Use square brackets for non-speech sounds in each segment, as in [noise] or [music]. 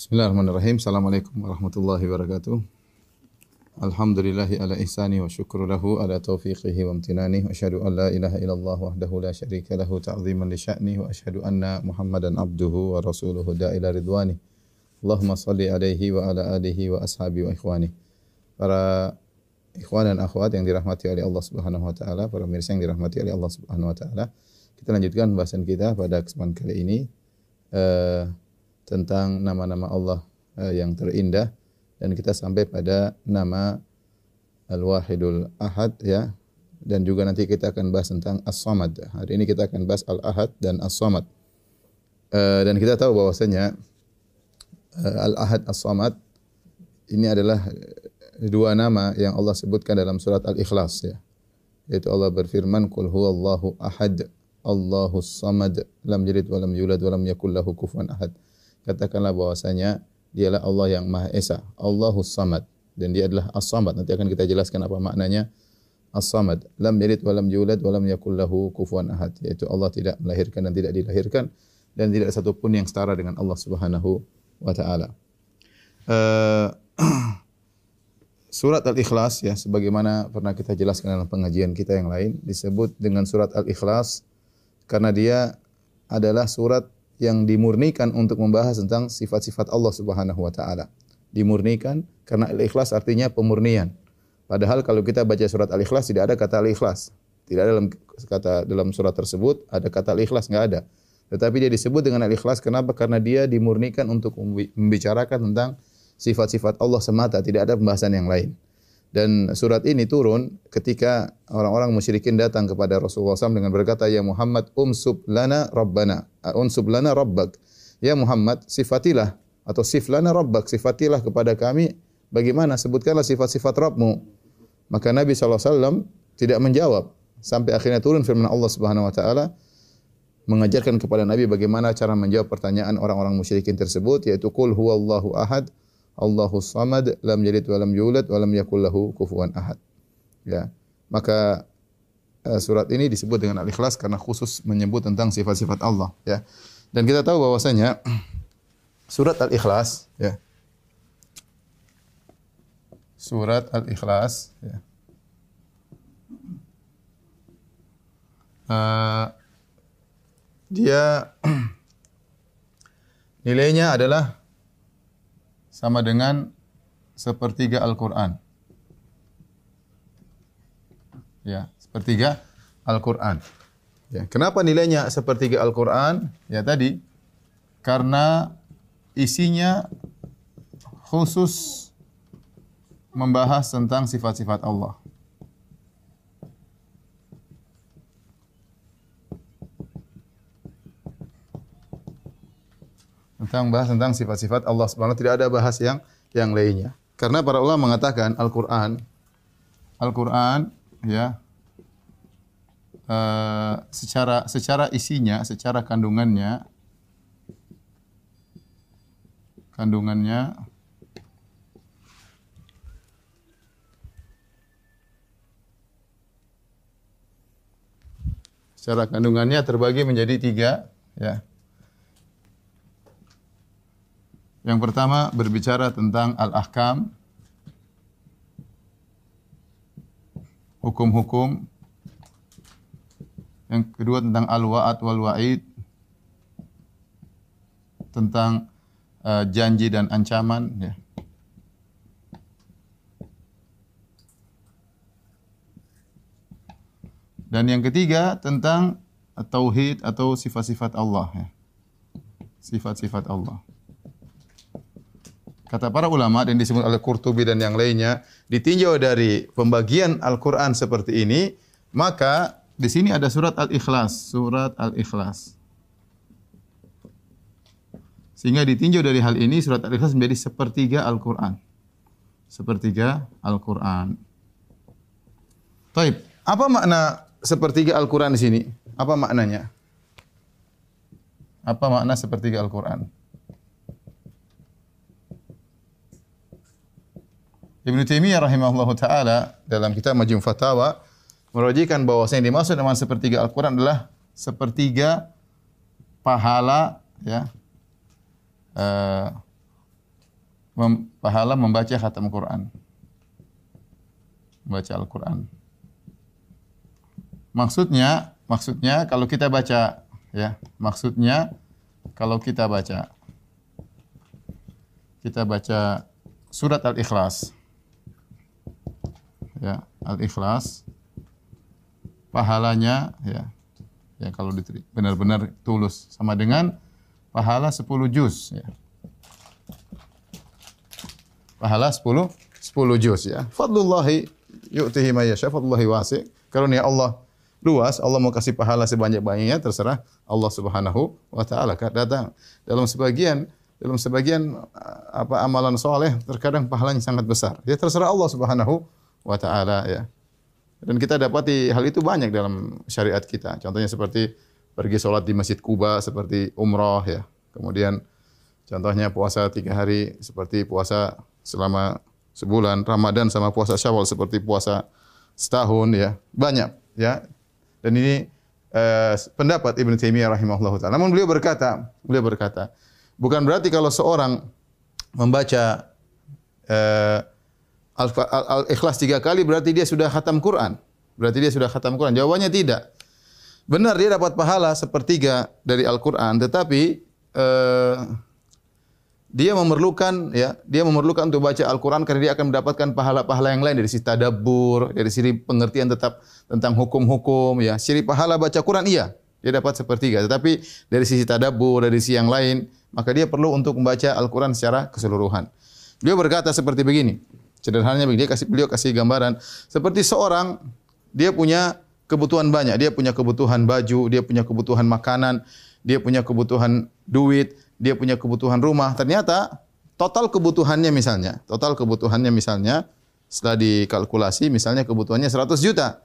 Bismillahirrahmanirrahim. Assalamualaikum warahmatullahi wabarakatuh. Alhamdulillahi ala ihsani wa syukru lahu ala taufiqihi wa amtinani wa asyhadu an la ilaha illallah wahdahu la syarika lahu ta'ziman li sya'ni wa asyhadu anna Muhammadan abduhu wa rasuluhu da'ila ridwani. Allahumma salli alaihi wa ala alihi wa ashabi wa ikhwani. Para ikhwan dan akhwat yang dirahmati oleh Allah Subhanahu wa taala, para pemirsa yang dirahmati oleh Allah Subhanahu wa taala. Kita lanjutkan bahasan kita pada kesempatan kali ini uh, tentang nama-nama Allah uh, yang terindah dan kita sampai pada nama Al-Wahidul Ahad ya dan juga nanti kita akan bahas tentang As-Samad. Hari ini kita akan bahas Al-Ahad dan As-Samad. Uh, dan kita tahu bahwasanya uh, Al-Ahad As-Samad ini adalah dua nama yang Allah sebutkan dalam surat Al-Ikhlas ya. Yaitu Allah berfirman qul huwallahu ahad Allahus samad lam yalid wa lam yulad wa lam yakul lahu kufuwan ahad. Katakanlah bahwasanya dialah Allah yang Maha Esa, Allahus Samad dan dia adalah As-Samad. Nanti akan kita jelaskan apa maknanya As-Samad. Lam yalid wa lam yulad wa lam yakul lahu kufuwan ahad. Yaitu Allah tidak melahirkan dan tidak dilahirkan dan tidak ada satu pun yang setara dengan Allah Subhanahu wa taala. Uh, [clears throat] surat Al-Ikhlas ya sebagaimana pernah kita jelaskan dalam pengajian kita yang lain disebut dengan surat Al-Ikhlas karena dia adalah surat yang dimurnikan untuk membahas tentang sifat-sifat Allah Subhanahu wa taala. Dimurnikan karena al-ikhlas artinya pemurnian. Padahal kalau kita baca surat al-ikhlas tidak ada kata al-ikhlas. Tidak ada dalam kata dalam surat tersebut ada kata al-ikhlas enggak ada. Tetapi dia disebut dengan al-ikhlas kenapa? Karena dia dimurnikan untuk membicarakan tentang sifat-sifat Allah semata, tidak ada pembahasan yang lain. Dan surat ini turun ketika orang-orang musyrikin datang kepada Rasulullah SAW dengan berkata, Ya Muhammad, umsub lana rabbana. Uh, umsub lana rabbak. Ya Muhammad, sifatilah. Atau sif lana rabbak. Sifatilah kepada kami. Bagaimana? Sebutkanlah sifat-sifat Rabbmu. Maka Nabi SAW tidak menjawab. Sampai akhirnya turun firman Allah Subhanahu Wa Taala mengajarkan kepada Nabi bagaimana cara menjawab pertanyaan orang-orang musyrikin tersebut. Yaitu, Qul huwallahu ahad. Allahu samad lam yalid wa lam yulad wa lam yakul lahu kufuwan ahad. Ya. Maka uh, surat ini disebut dengan Al-Ikhlas karena khusus menyebut tentang sifat-sifat Allah, ya. Dan kita tahu bahwasanya [clears throat] surat Al-Ikhlas, ya. Surat Al-Ikhlas, ya. Uh, dia [clears throat] nilainya adalah sama dengan sepertiga Al-Quran. Ya, sepertiga Al-Quran. Ya, kenapa nilainya sepertiga Al-Quran? Ya tadi, karena isinya khusus membahas tentang sifat-sifat Allah. Tentang bahas tentang sifat-sifat Allah Subhanahu tidak ada bahas yang yang lainnya. Karena para ulama mengatakan Al-Qur'an Al-Qur'an ya uh, secara secara isinya, secara kandungannya kandungannya secara kandungannya terbagi menjadi tiga ya Yang pertama berbicara tentang al-ahkam, hukum-hukum. Yang kedua tentang al-wa'at wal-wa'id, tentang uh, janji dan ancaman. Ya. Dan yang ketiga tentang tauhid atau sifat-sifat Allah. Ya. Sifat-sifat Allah. Kata para ulama dan disebut oleh Qurtubi dan yang lainnya, ditinjau dari pembagian Al-Quran seperti ini, maka di sini ada surat Al-Ikhlas. Surat Al-Ikhlas. Sehingga ditinjau dari hal ini, surat Al-Ikhlas menjadi sepertiga Al-Quran. Sepertiga Al-Quran. Taib, apa makna sepertiga Al-Quran di sini? Apa maknanya? Apa makna sepertiga Al-Quran? Ibn Taimiyah rahimahullah taala dalam kitab Majmu' Fatawa merajikan bahawa yang dimaksud dengan sepertiga Al-Quran adalah sepertiga pahala ya uh, mem, pahala membaca khatam Quran. Membaca Al-Quran. Maksudnya, maksudnya kalau kita baca ya, maksudnya kalau kita baca kita baca surat Al-Ikhlas. Ya, Al-Ikhlas pahalanya ya ya kalau benar-benar tulus sama dengan pahala 10 juz ya. Pahala 10 10 juz ya. Fadlullahi yu'tihi may yasha, fadlullahi wasi'. Karunia Allah luas, Allah mau kasih pahala sebanyak-banyaknya terserah Allah Subhanahu wa taala. Datang dalam sebagian dalam sebagian apa amalan soleh terkadang pahalanya sangat besar. Ya terserah Allah Subhanahu wa taala ya. Dan kita dapati hal itu banyak dalam syariat kita. Contohnya seperti pergi sholat di Masjid Kuba seperti umrah ya. Kemudian contohnya puasa tiga hari seperti puasa selama sebulan. Ramadan sama puasa Syawal seperti puasa setahun ya. Banyak ya. Dan ini eh, pendapat Ibn Taimiyah rahimahullah taala. Namun beliau berkata, beliau berkata, bukan berarti kalau seorang membaca uh, Al-Ikhlas tiga kali berarti dia sudah khatam Quran. Berarti dia sudah khatam Quran. Jawabannya tidak. Benar dia dapat pahala sepertiga dari Al-Quran, tetapi uh, dia memerlukan ya, dia memerlukan untuk baca Al-Quran karena dia akan mendapatkan pahala-pahala yang lain dari sisi tadabbur, dari sisi pengertian tetap tentang hukum-hukum ya. Siri pahala baca Quran iya, dia dapat sepertiga, tetapi dari sisi tadabbur, dari sisi yang lain maka dia perlu untuk membaca Al-Quran secara keseluruhan. Beliau berkata seperti begini, sederhananya dia kasih beliau kasih gambaran seperti seorang dia punya kebutuhan banyak, dia punya kebutuhan baju, dia punya kebutuhan makanan, dia punya kebutuhan duit, dia punya kebutuhan rumah. Ternyata total kebutuhannya misalnya, total kebutuhannya misalnya setelah dikalkulasi misalnya kebutuhannya 100 juta.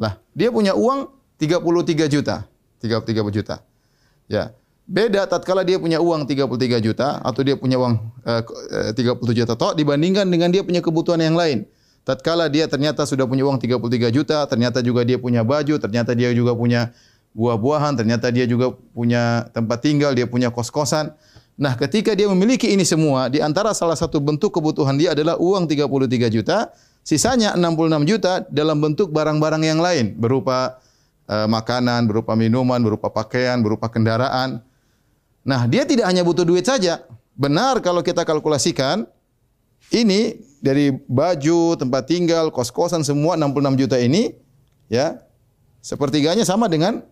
Lah, dia punya uang 33 juta, 33 juta. Ya. Beda tatkala dia punya uang 33 juta atau dia punya uang uh, 30 juta toh dibandingkan dengan dia punya kebutuhan yang lain. Tatkala dia ternyata sudah punya uang 33 juta, ternyata juga dia punya baju, ternyata dia juga punya buah-buahan, ternyata dia juga punya tempat tinggal, dia punya kos-kosan. Nah, ketika dia memiliki ini semua, di antara salah satu bentuk kebutuhan dia adalah uang 33 juta, sisanya 66 juta dalam bentuk barang-barang yang lain berupa uh, makanan, berupa minuman, berupa pakaian, berupa kendaraan. Nah, dia tidak hanya butuh duit saja. Benar kalau kita kalkulasikan, ini dari baju, tempat tinggal, kos-kosan semua 66 juta ini, ya, sepertiganya sama dengan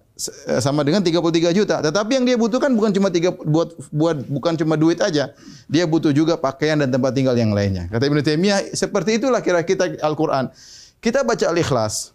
eh, sama dengan 33 juta. Tetapi yang dia butuhkan bukan cuma tiga buat buat bukan cuma duit aja. Dia butuh juga pakaian dan tempat tinggal yang lainnya. Kata Ibnu Taimiyah, seperti itulah kira kita Al-Qur'an. Kita baca Al-Ikhlas.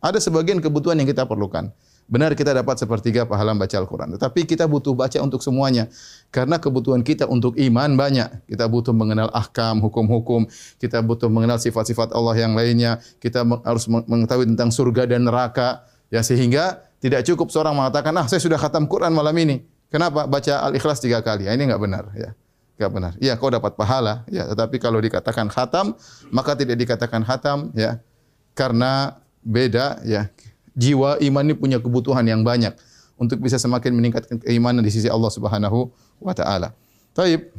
Ada sebagian kebutuhan yang kita perlukan. Benar kita dapat sepertiga pahala baca Al-Quran. Tetapi kita butuh baca untuk semuanya. Karena kebutuhan kita untuk iman banyak. Kita butuh mengenal ahkam, hukum-hukum. Kita butuh mengenal sifat-sifat Allah yang lainnya. Kita harus mengetahui tentang surga dan neraka. Ya sehingga tidak cukup seorang mengatakan, ah saya sudah khatam Quran malam ini. Kenapa? Baca Al-Ikhlas tiga kali. Ah, ini enggak benar. Ya. Enggak benar. Iya, kau dapat pahala. Ya, tetapi kalau dikatakan khatam, maka tidak dikatakan khatam. Ya, karena beda. Ya, jiwa iman ini punya kebutuhan yang banyak untuk bisa semakin meningkatkan keimanan di sisi Allah Subhanahu wa taala. Baik.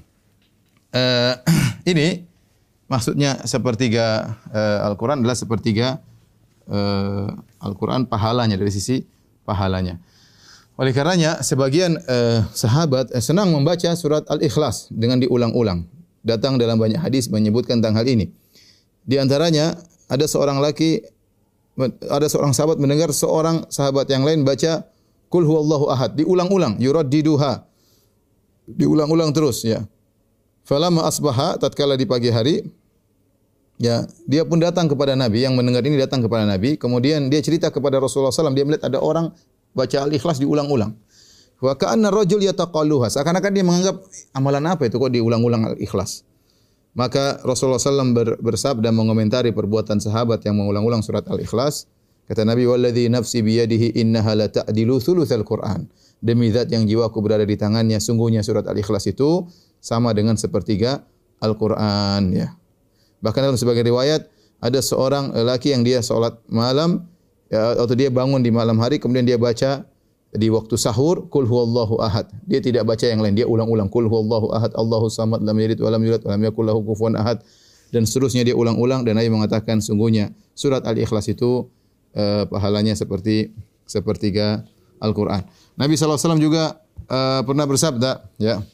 Uh, [clears throat] ini maksudnya sepertiga uh, Al-Qur'an adalah sepertiga uh, Al-Qur'an pahalanya dari sisi pahalanya. Oleh karenanya sebagian uh, sahabat uh, senang membaca surat Al-Ikhlas dengan diulang-ulang. Datang dalam banyak hadis menyebutkan tentang hal ini. Di antaranya ada seorang laki ada seorang sahabat mendengar seorang sahabat yang lain baca kul huwallahu ahad. Diulang-ulang yuraddiduha. Diulang-ulang terus ya. Falamma asbaha tatkala di pagi hari ya dia pun datang kepada nabi. Yang mendengar ini datang kepada nabi. Kemudian dia cerita kepada Rasulullah SAW dia melihat ada orang baca al-ikhlas diulang-ulang. Wa ka'anna rajul yataqalluha. Seakan-akan dia menganggap amalan apa itu kok diulang-ulang al-ikhlas Maka Rasulullah SAW bersabda mengomentari perbuatan sahabat yang mengulang-ulang surat Al-Ikhlas. Kata Nabi, nafsi biyadihi innaha la ta'dilu thuluthal Qur'an. Demi zat yang jiwaku berada di tangannya, sungguhnya surat Al-Ikhlas itu sama dengan sepertiga Al-Quran. Ya. Bahkan dalam sebagai riwayat, ada seorang lelaki yang dia solat malam, ya, atau dia bangun di malam hari, kemudian dia baca di waktu sahur kul huwallahu ahad. Dia tidak baca yang lain, dia ulang-ulang kul huwallahu ahad, Allahu samad, lam yalid wa lam yulad wa lam yakul lahu kufuwan ahad dan seterusnya dia ulang-ulang dan Nabi mengatakan sungguhnya surat Al-Ikhlas itu uh, pahalanya seperti sepertiga Al-Qur'an. Nabi SAW juga uh, pernah bersabda, ya.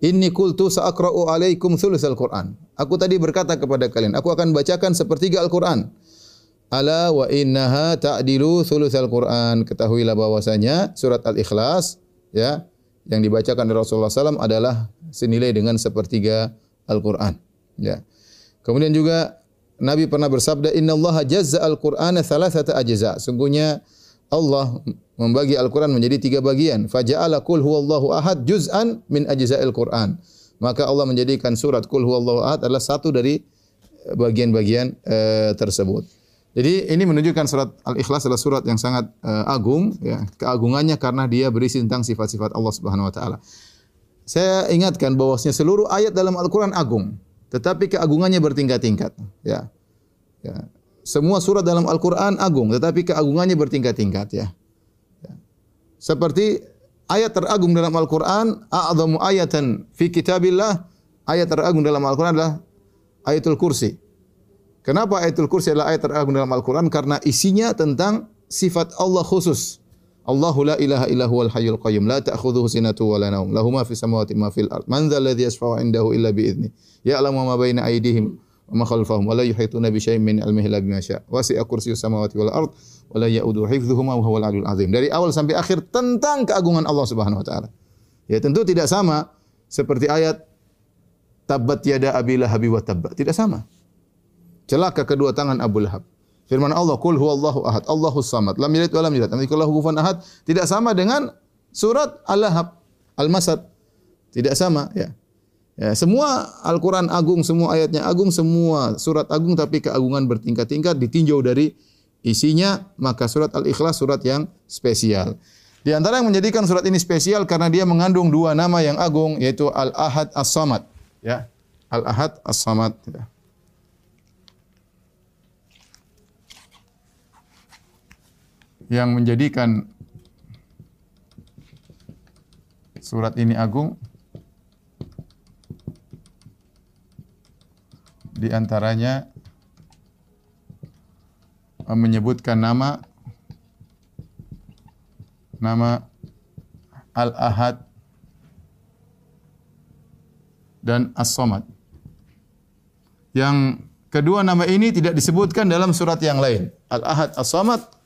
Inni qultu sa'aqra'u 'alaikum thulutsal Qur'an. Aku tadi berkata kepada kalian, aku akan bacakan sepertiga Al-Qur'an. Ala wa innaha ta'dilu thulutsal Qur'an. Ketahuilah bahwasanya surat Al-Ikhlas ya yang dibacakan oleh Rasulullah SAW adalah senilai dengan sepertiga Al-Qur'an. Ya. Kemudian juga Nabi pernah bersabda Inna Allah jazza al-Qur'ana thalathata ajza. Sungguhnya Allah membagi Al-Quran menjadi tiga bagian. Faja'ala kul huwallahu ahad juz'an min ajza'il Qur'an. Maka Allah menjadikan surat kul huwallahu ahad adalah satu dari bagian-bagian uh, tersebut. Jadi ini menunjukkan surat Al-Ikhlas adalah surat yang sangat uh, agung ya, keagungannya karena dia berisi tentang sifat-sifat Allah Subhanahu wa taala. Saya ingatkan bahwasanya seluruh ayat dalam Al-Qur'an agung, tetapi keagungannya bertingkat-tingkat, ya. Ya. Semua surat dalam Al-Qur'an agung, tetapi keagungannya bertingkat-tingkat, ya. ya. Seperti ayat teragung dalam Al-Qur'an, a'dhamu ayatan fi kitabillah, ayat teragung dalam Al-Qur'an adalah ayatul kursi. Kenapa ayatul kursi adalah ayat teragung dalam Al-Quran? Karena isinya tentang sifat Allah khusus. Allahu la ilaha illa huwal hayyul qayyum. La ta'khudhuhu sinatu wa la nawm. Lahu ma fis samawati ma fil ard. Man dzal ladzi yashfa'u 'indahu illa bi idzni ya'lamu ma baina aydihim wa ma khalfahum wa la yuhituna bi syai'in min ilmihi illa bima syaa wasi'a kursiyyus samawati wal ard wa la ya'udu hifdhuhuma wa huwal 'aliyyul 'azim. Dari awal sampai akhir tentang keagungan Allah Subhanahu wa taala. Ya tentu tidak sama seperti ayat tabbat yada abila habi wa tabba tidak sama celaka kedua tangan Abu Lahab. Firman Allah, "Qul huwallahu ahad, Allahus samad, lam yalid wa lam yulad, lam yakul lahu kufuwan ahad." Tidak sama dengan surat Al-Lahab, Al-Masad. Tidak sama, ya. Ya, semua Al-Quran agung, semua ayatnya agung, semua surat agung tapi keagungan bertingkat-tingkat ditinjau dari isinya, maka surat Al-Ikhlas surat yang spesial. Di antara yang menjadikan surat ini spesial karena dia mengandung dua nama yang agung yaitu Al-Ahad As-Samad, ya. Al-Ahad As-Samad, ya. Yang menjadikan surat ini agung di antaranya menyebutkan nama nama Al-Ahad dan As-Samad. Yang kedua nama ini tidak disebutkan dalam surat yang lain. Al-Ahad As-Samad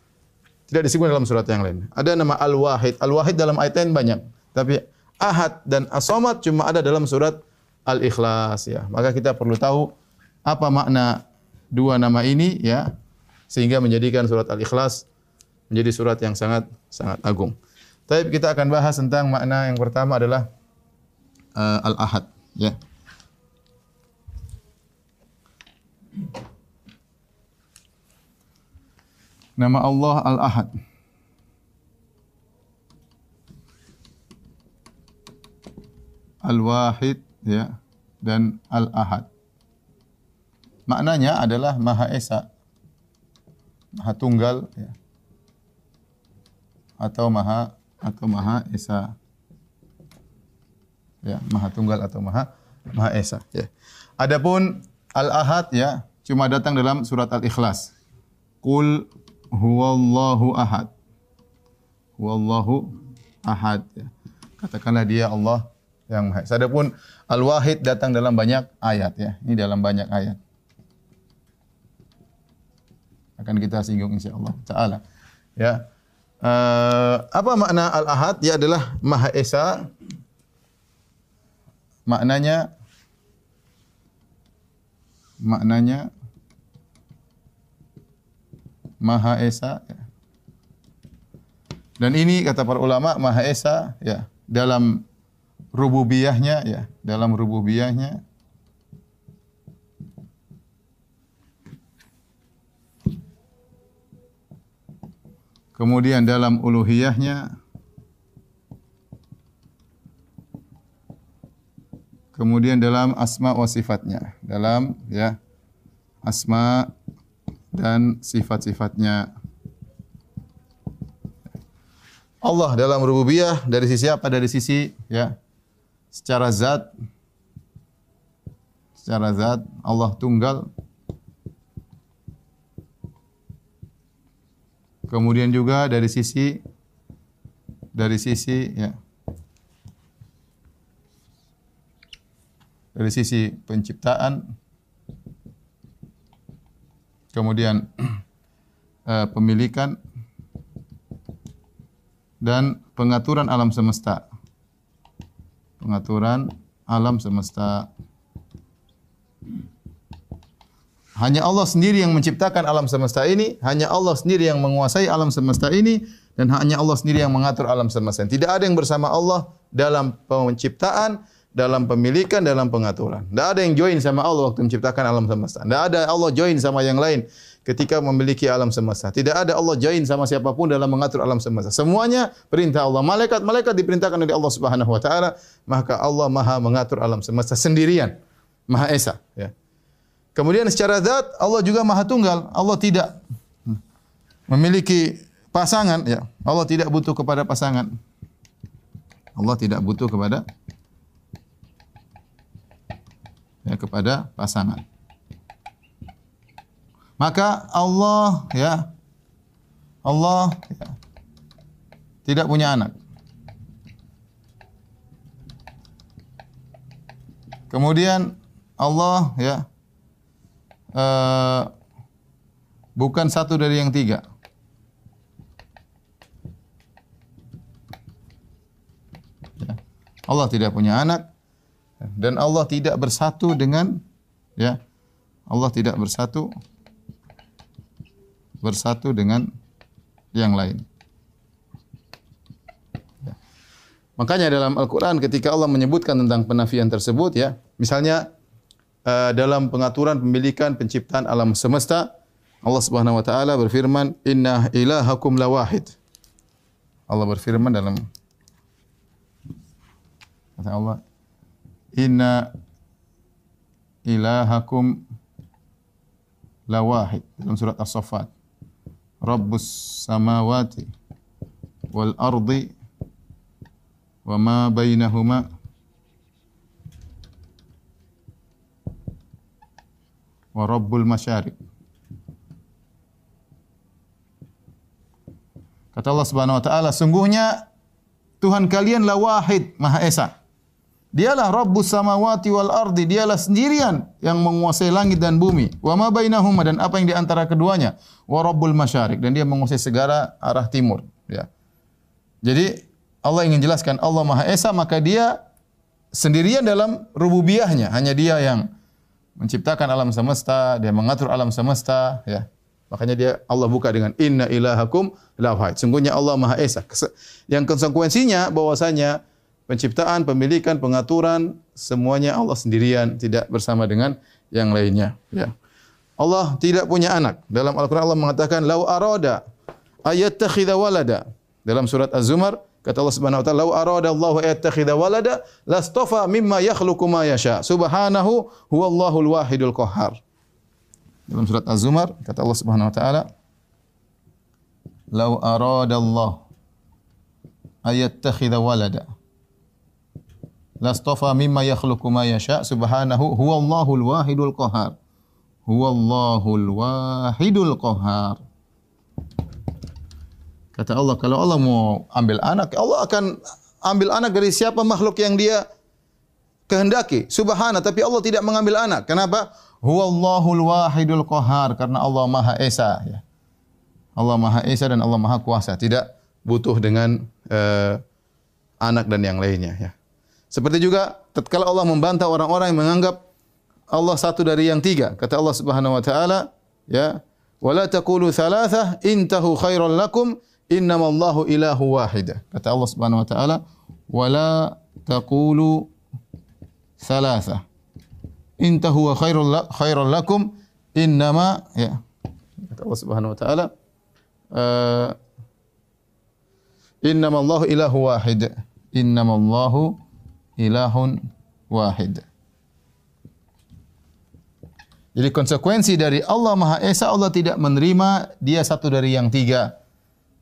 tidak disebut dalam surat yang lain. Ada nama Al-Wahid. Al-Wahid dalam ayat lain banyak. Tapi Ahad dan As-Samad cuma ada dalam surat Al-Ikhlas. Ya. Maka kita perlu tahu apa makna dua nama ini ya sehingga menjadikan surat Al-Ikhlas menjadi surat yang sangat sangat agung. Tapi kita akan bahas tentang makna yang pertama adalah uh, Al-Ahad. Ya. Nama Allah Al-Ahad. Al-Wahid ya dan Al-Ahad. Maknanya adalah Maha Esa, Maha Tunggal ya. Atau Maha atau Maha Esa. Ya, Maha Tunggal atau Maha Maha Esa ya. Adapun Al-Ahad ya cuma datang dalam surat Al-Ikhlas. Qul huwallahu ahad. Huwallahu ahad. Katakanlah dia Allah yang Maha Esa. Adapun Al-Wahid datang dalam banyak ayat ya. Ini dalam banyak ayat. Akan kita singgung insyaallah taala. Ya. Uh, apa makna Al-Ahad? Dia adalah Maha Esa. Maknanya maknanya Maha Esa. Ya. Dan ini kata para ulama Maha Esa ya dalam rububiyahnya ya dalam rububiyahnya kemudian dalam uluhiyahnya kemudian dalam asma wa sifatnya dalam ya asma dan sifat-sifatnya. Allah dalam rububiyah dari sisi apa? Dari sisi ya secara zat secara zat Allah tunggal kemudian juga dari sisi dari sisi ya dari sisi penciptaan kemudian uh, [clears throat] pemilikan dan pengaturan alam semesta. Pengaturan alam semesta. Hanya Allah sendiri yang menciptakan alam semesta ini, hanya Allah sendiri yang menguasai alam semesta ini dan hanya Allah sendiri yang mengatur alam semesta. Tidak ada yang bersama Allah dalam penciptaan, dalam pemilikan, dalam pengaturan. Tidak ada yang join sama Allah waktu menciptakan alam semesta. Tidak ada Allah join sama yang lain ketika memiliki alam semesta. Tidak ada Allah join sama siapapun dalam mengatur alam semesta. Semuanya perintah Allah. Malaikat-malaikat diperintahkan oleh Allah Subhanahu wa taala, maka Allah Maha mengatur alam semesta sendirian. Maha Esa, ya. Kemudian secara zat Allah juga Maha Tunggal. Allah tidak memiliki pasangan, ya. Allah tidak butuh kepada pasangan. Allah tidak butuh kepada ya kepada pasangan. Maka Allah ya Allah ya, tidak punya anak. Kemudian Allah ya uh, bukan satu dari yang tiga. Ya. Allah tidak punya anak dan Allah tidak bersatu dengan ya Allah tidak bersatu bersatu dengan yang lain. Ya. Makanya dalam Al-Quran ketika Allah menyebutkan tentang penafian tersebut, ya, misalnya uh, dalam pengaturan pemilikan penciptaan alam semesta, Allah Subhanahu Wa Taala berfirman, Inna ilahakum lawahid. Allah berfirman dalam kata Allah, Inna ilahakum lawahid dalam surat As-Saffat. Rabbus samawati wal ardi wa ma bainahuma. Wa rabbul masyariq. Kata Allah Subhanahu wa taala sungguhnya Tuhan kalian la wahid maha esa Dialah Rabbus samawati wal ardi. Dialah sendirian yang menguasai langit dan bumi. Wa ma bainahuma dan apa yang di antara keduanya. Wa Rabbul masyarik dan dia menguasai segala arah timur. Ya. Jadi Allah ingin jelaskan Allah Maha Esa maka dia sendirian dalam rububiyahnya. Hanya dia yang menciptakan alam semesta, dia mengatur alam semesta. Ya. Makanya dia Allah buka dengan Inna ilahakum la Sungguhnya Allah Maha Esa. Yang konsekuensinya bahwasanya penciptaan, pemilikan, pengaturan semuanya Allah sendirian, tidak bersama dengan yang lainnya. Ya. Allah tidak punya anak. Dalam Al-Quran Allah mengatakan, Lau arada ayat takhidha walada. Dalam surat Az-Zumar, kata Allah subhanahu wa ta'ala, Lau arada Allah ayat takhidha walada, lastofa mimma yakhluku ma yasha. Subhanahu huwa Allahul wahidul kohar. Dalam surat Az-Zumar, kata Allah subhanahu wa ta'ala, Lau arada Allah ayat takhidha walada lastafa mimma yakhluqu ma yasha. Subhanahu huwallahul wahidul qahar huwallahul wahidul qahar kata Allah kalau Allah mau ambil anak Allah akan ambil anak dari siapa makhluk yang dia kehendaki? Subhana tapi Allah tidak mengambil anak. Kenapa? Huwallahul wahidul qahar karena Allah maha esa ya. Allah maha esa dan Allah maha kuasa. Tidak butuh dengan uh, anak dan yang lainnya ya seperti juga tatkala Allah membantah orang-orang yang menganggap Allah satu dari yang tiga. Kata Allah Subhanahu wa taala, ya, "Wala taqulu thalatha intahu khairan lakum innamallahu ilahu wahid." Kata Allah Subhanahu wa taala, "Wala taqulu thalatha intahu khairul khairan lakum innama" ya. Kata Allah Subhanahu wa taala, uh, "Innamallahu ilahu wahid." Innamallahu ilahun wahid. Jadi konsekuensi dari Allah Maha Esa Allah tidak menerima dia satu dari yang tiga.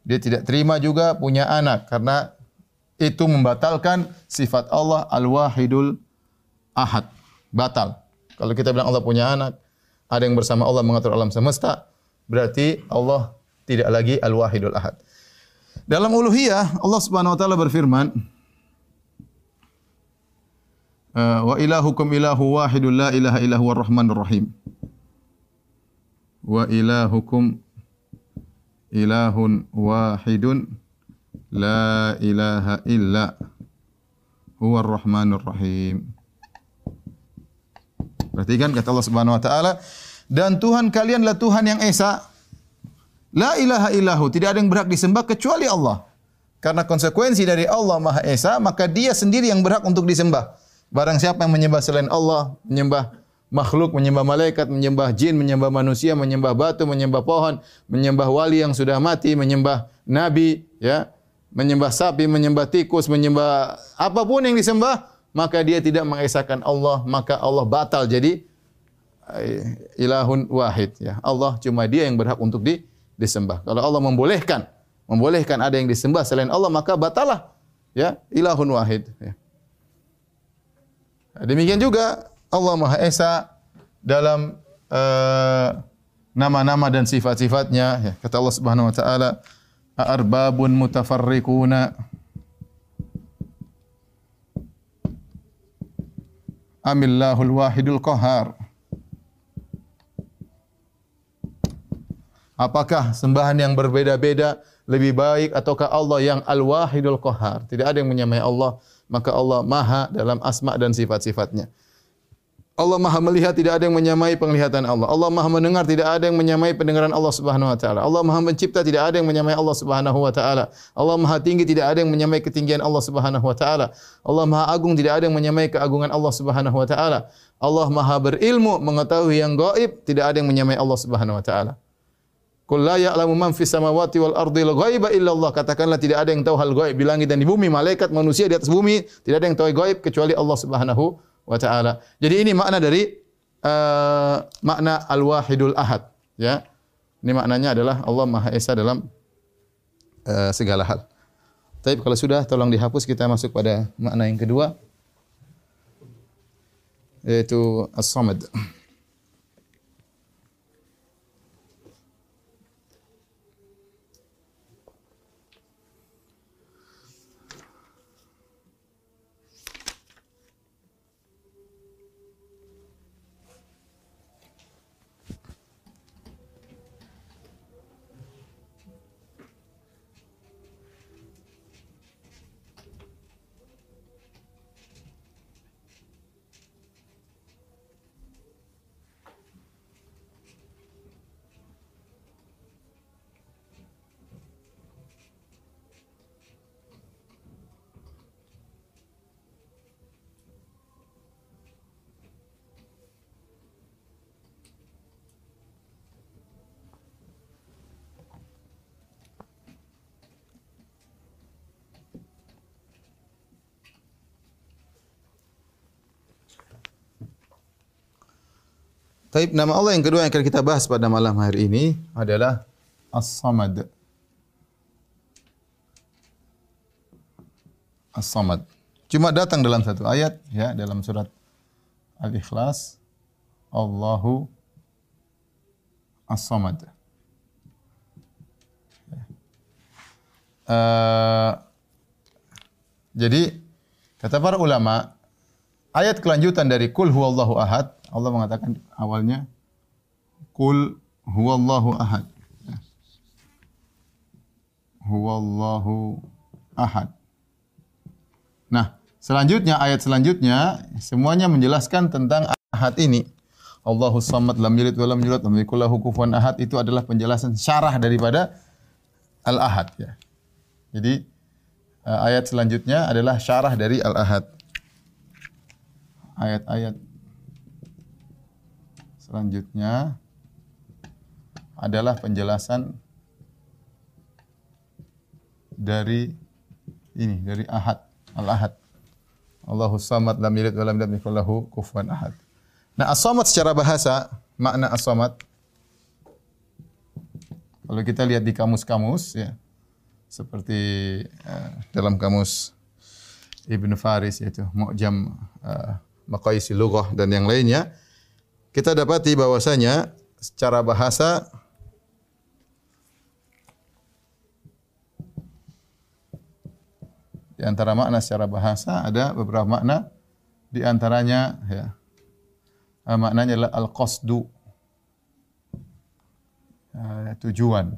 Dia tidak terima juga punya anak karena itu membatalkan sifat Allah Al-Wahidul Ahad. Batal. Kalau kita bilang Allah punya anak, ada yang bersama Allah mengatur alam semesta, berarti Allah tidak lagi Al-Wahidul Ahad. Dalam uluhiyah Allah Subhanahu wa taala berfirman wa ilahukum ilahu wahidul la ilaha illa huwar rahmanur rahim. Wa ilahukum ilahun wahidun la ilaha illa huwar rahmanur rahim. Perhatikan kata Allah Subhanahu wa taala dan Tuhan kalianlah Tuhan yang esa La ilaha illahu, tidak ada yang berhak disembah kecuali Allah. Karena konsekuensi dari Allah Maha Esa, maka dia sendiri yang berhak untuk disembah. Barang siapa yang menyembah selain Allah, menyembah makhluk, menyembah malaikat, menyembah jin, menyembah manusia, menyembah batu, menyembah pohon, menyembah wali yang sudah mati, menyembah nabi, ya, menyembah sapi, menyembah tikus, menyembah apapun yang disembah, maka dia tidak mengesahkan Allah, maka Allah batal jadi eh, ilahun wahid ya. Allah cuma dia yang berhak untuk di, disembah. Kalau Allah membolehkan, membolehkan ada yang disembah selain Allah, maka batalah ya ilahun wahid. Ya. Demikian juga Allah Maha Esa dalam uh, nama-nama dan sifat-sifatnya. Ya. Kata Allah Subhanahu Wa Taala, arbabun mutafarriquna amillahul wahidul qahar. Apakah sembahan yang berbeda-beda lebih baik ataukah Allah yang Al-Wahidul Qahar? Tidak ada yang menyamai Allah, maka Allah Maha dalam asma dan sifat-sifatnya. Allah Maha melihat tidak ada yang menyamai penglihatan Allah. Allah Maha mendengar tidak ada yang menyamai pendengaran Allah Subhanahu wa taala. Allah Maha mencipta tidak ada yang menyamai Allah Subhanahu wa taala. Allah Maha tinggi tidak ada yang menyamai ketinggian Allah Subhanahu wa taala. Allah Maha agung tidak ada yang menyamai keagungan Allah Subhanahu wa taala. Allah Maha berilmu mengetahui yang gaib tidak ada yang menyamai Allah Subhanahu wa taala. Qul la ya'lamu man fis samawati wal ardi ghaiba illa Allah. Katakanlah tidak ada yang tahu hal gaib di langit dan di bumi, malaikat, manusia di atas bumi, tidak ada yang tahu gaib kecuali Allah Subhanahu wa taala. Jadi ini makna dari uh, makna al-wahidul ahad, ya. Ini maknanya adalah Allah Maha Esa dalam uh, segala hal. Tapi kalau sudah tolong dihapus kita masuk pada makna yang kedua yaitu as-samad. Taib nama Allah yang kedua yang akan kita bahas pada malam hari ini adalah As-Samad. As-Samad. Cuma datang dalam satu ayat ya dalam surat Al-Ikhlas Allahu As-Samad. Uh, jadi kata para ulama ayat kelanjutan dari kul huwallahu ahad Allah mengatakan awalnya Qul huwallahu ahad. Huwallahu ahad. Nah, selanjutnya ayat selanjutnya semuanya menjelaskan tentang ahad ini. Allahu samad lam yalid wa lam yulad lam yakul lahu kufuwan ahad itu adalah penjelasan syarah daripada al-ahad ya. Jadi eh, ayat selanjutnya adalah syarah dari al-ahad. Ayat-ayat Selanjutnya adalah penjelasan dari ini dari ahad al-ahad. Allahu samad lam yalid wa lam yulad wa lahu kufuwan ahad. Nah, as-samad secara bahasa makna as-samad kalau kita lihat di kamus-kamus ya. seperti uh, dalam kamus Ibn Faris yaitu Mu'jam uh, Maqaisi Lughah dan yang lainnya kita dapati bahwasanya secara bahasa di antara makna secara bahasa ada beberapa makna. Di antaranya ya uh, maknanya adalah al-qasdu. Uh, tujuan.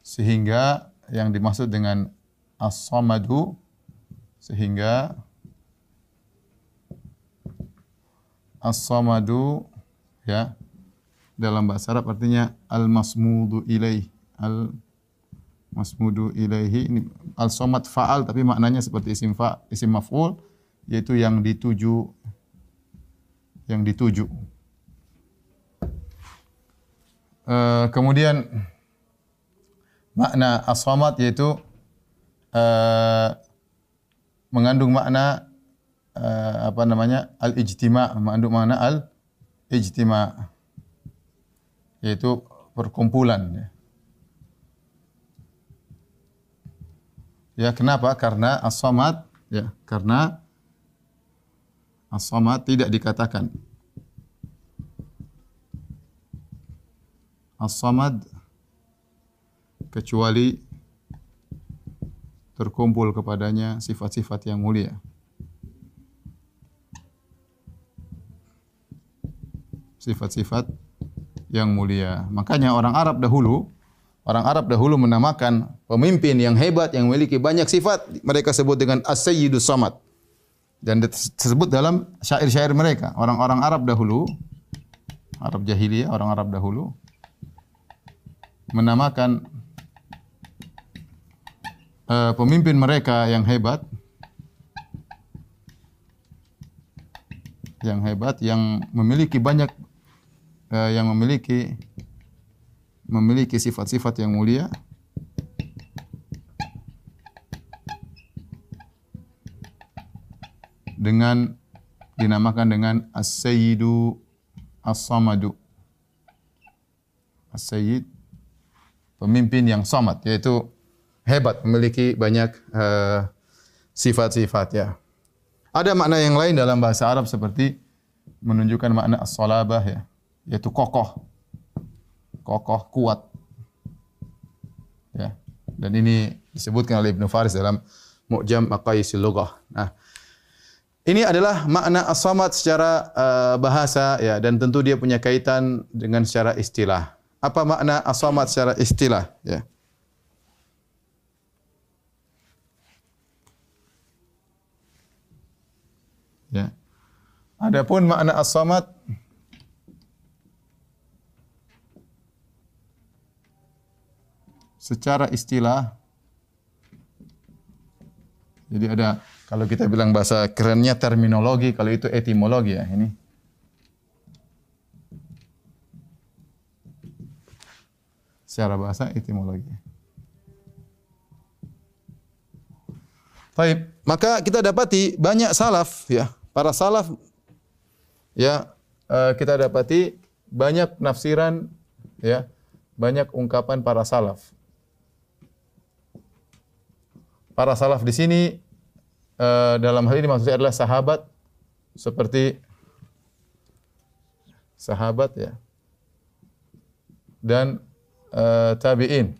Sehingga yang dimaksud dengan as-samadu sehingga as-samadu ya dalam bahasa Arab artinya al-masmudu ilaih. Al masmudu ilaihi ini al-samad fa'al tapi maknanya seperti isim fa isim maf'ul yaitu yang dituju yang dituju. Uh, kemudian makna as-samad yaitu uh, mengandung makna uh, apa namanya al-ijtima mengandung makna al-ijtima yaitu perkumpulan ya. Ya, kenapa? Karena as-samad ya, karena as-samad tidak dikatakan as-samad kecuali terkumpul kepadanya sifat-sifat yang mulia. Sifat-sifat yang mulia. Makanya orang Arab dahulu, orang Arab dahulu menamakan pemimpin yang hebat yang memiliki banyak sifat, mereka sebut dengan As-Sayyidus Samad. Dan disebut dalam syair-syair mereka. Orang-orang Arab dahulu, Arab jahiliyah, orang Arab dahulu, menamakan uh, pemimpin mereka yang hebat yang hebat yang memiliki banyak uh, yang memiliki memiliki sifat-sifat yang mulia. Dengan dinamakan dengan as-sayyidu as-samadu. As-sayyid pemimpin yang samad yaitu hebat memiliki banyak uh, sifat-sifat ya. Ada makna yang lain dalam bahasa Arab seperti menunjukkan makna as-salabah ya, yaitu kokoh. Kokoh, kuat. Ya. Dan ini disebutkan oleh Ibn Faris dalam Mu'jam Aqaisil Lughah. Nah, ini adalah makna as-samad secara uh, bahasa ya dan tentu dia punya kaitan dengan secara istilah. Apa makna as-samad secara istilah ya? Ya. Adapun makna as-samad secara istilah jadi ada kalau kita bilang bahasa kerennya terminologi kalau itu etimologi ya ini secara bahasa etimologi. Baik, maka kita dapati banyak salaf ya para salaf ya uh, kita dapati banyak nafsiran ya banyak ungkapan para salaf para salaf di sini uh, dalam hal ini maksudnya adalah sahabat seperti sahabat ya. Dan uh, tabi'in.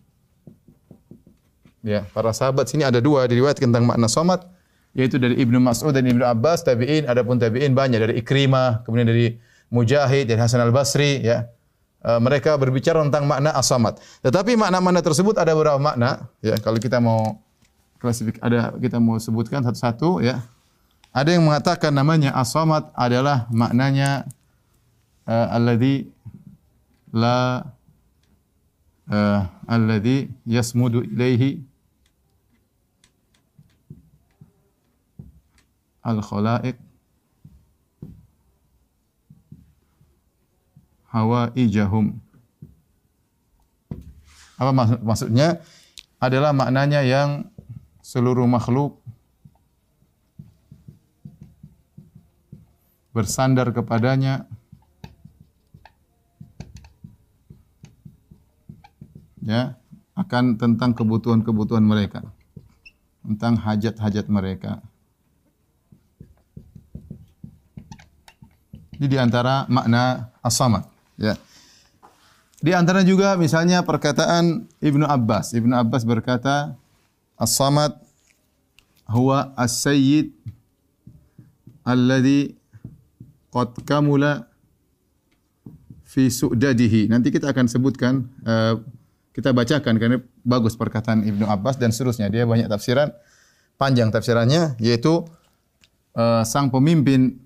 Ya para sahabat sini ada dua diriwayatkan tentang makna somat yaitu dari Ibnu Mas'ud dan Ibnu Abbas tabi'in adapun tabi'in banyak dari Ikrimah kemudian dari Mujahid dan Hasan Al-Basri ya. Uh, mereka berbicara tentang makna as-samad tetapi makna-makna tersebut ada beberapa makna ya. Kalau kita mau klasifik ada kita mau sebutkan satu-satu ya ada yang mengatakan namanya as-samad adalah maknanya uh, alladhi la uh, alladhi yasmudu ilaihi al-khalaiq hawaijahum. Apa maksud, maksudnya? Adalah maknanya yang seluruh makhluk bersandar kepadanya ya akan tentang kebutuhan-kebutuhan mereka. Tentang hajat-hajat mereka. Ini di antara makna as-samad. Ya. Di antara juga misalnya perkataan Ibnu Abbas. Ibnu Abbas berkata, As-samad huwa as-sayyid alladhi qad kamula fi su'dadihi. Nanti kita akan sebutkan, uh, kita bacakan karena bagus perkataan Ibnu Abbas dan seterusnya. Dia banyak tafsiran, panjang tafsirannya, yaitu uh, sang pemimpin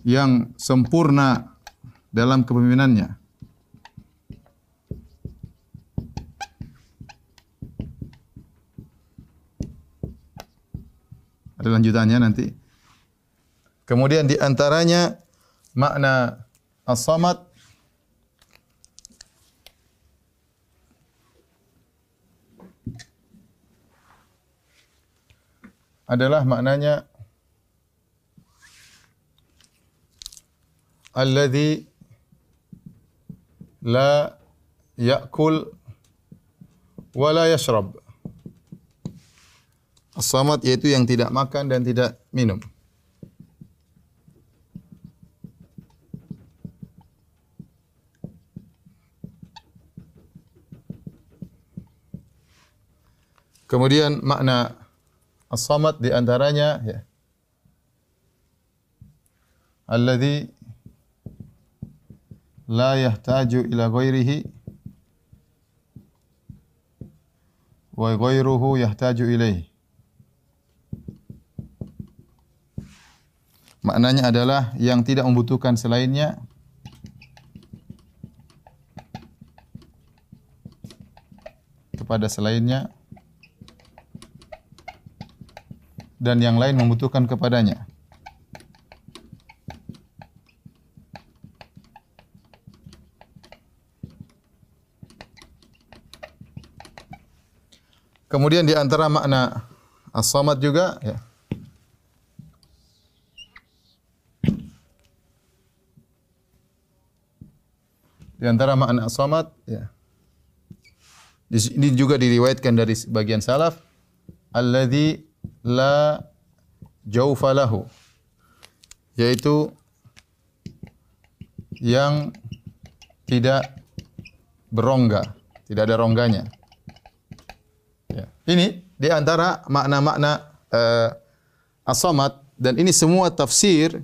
yang sempurna dalam kepemimpinannya. Ada lanjutannya nanti. Kemudian di antaranya makna as-samad adalah maknanya alladhi la ya'kul wa la yashrab. As-samad yaitu yang tidak makan dan tidak minum. Kemudian makna as-samad di antaranya ya. Alladhi la yahtaju ila ghairihi wa ghairuhu yahtaju ilaihi Maknanya adalah yang tidak membutuhkan selainnya kepada selainnya dan yang lain membutuhkan kepadanya. Kemudian di antara makna as-samad juga ya. Di antara makna as-samad ya. Ini juga diriwayatkan dari bagian salaf alladzi la jaufa lahu yaitu yang tidak berongga, tidak ada rongganya. Ini di antara makna-makna uh, as-samad dan ini semua tafsir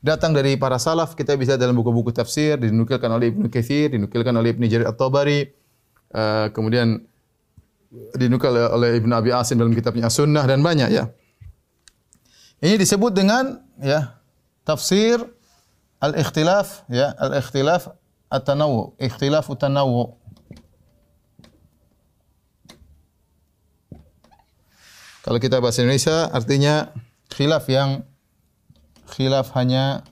datang dari para salaf kita bisa dalam buku-buku tafsir dinukilkan oleh Ibnu Katsir dinukilkan oleh Ibnu Jarir At-Tabari uh, kemudian dinukil oleh Ibnu Abi Asim dalam kitabnya As-Sunnah dan banyak ya. Ini disebut dengan ya tafsir al-ikhtilaf ya al-ikhtilaf at-tanawwu ikhtilaf at-tanawwu. Kalau kita bahasa Indonesia artinya khilaf yang khilaf hanya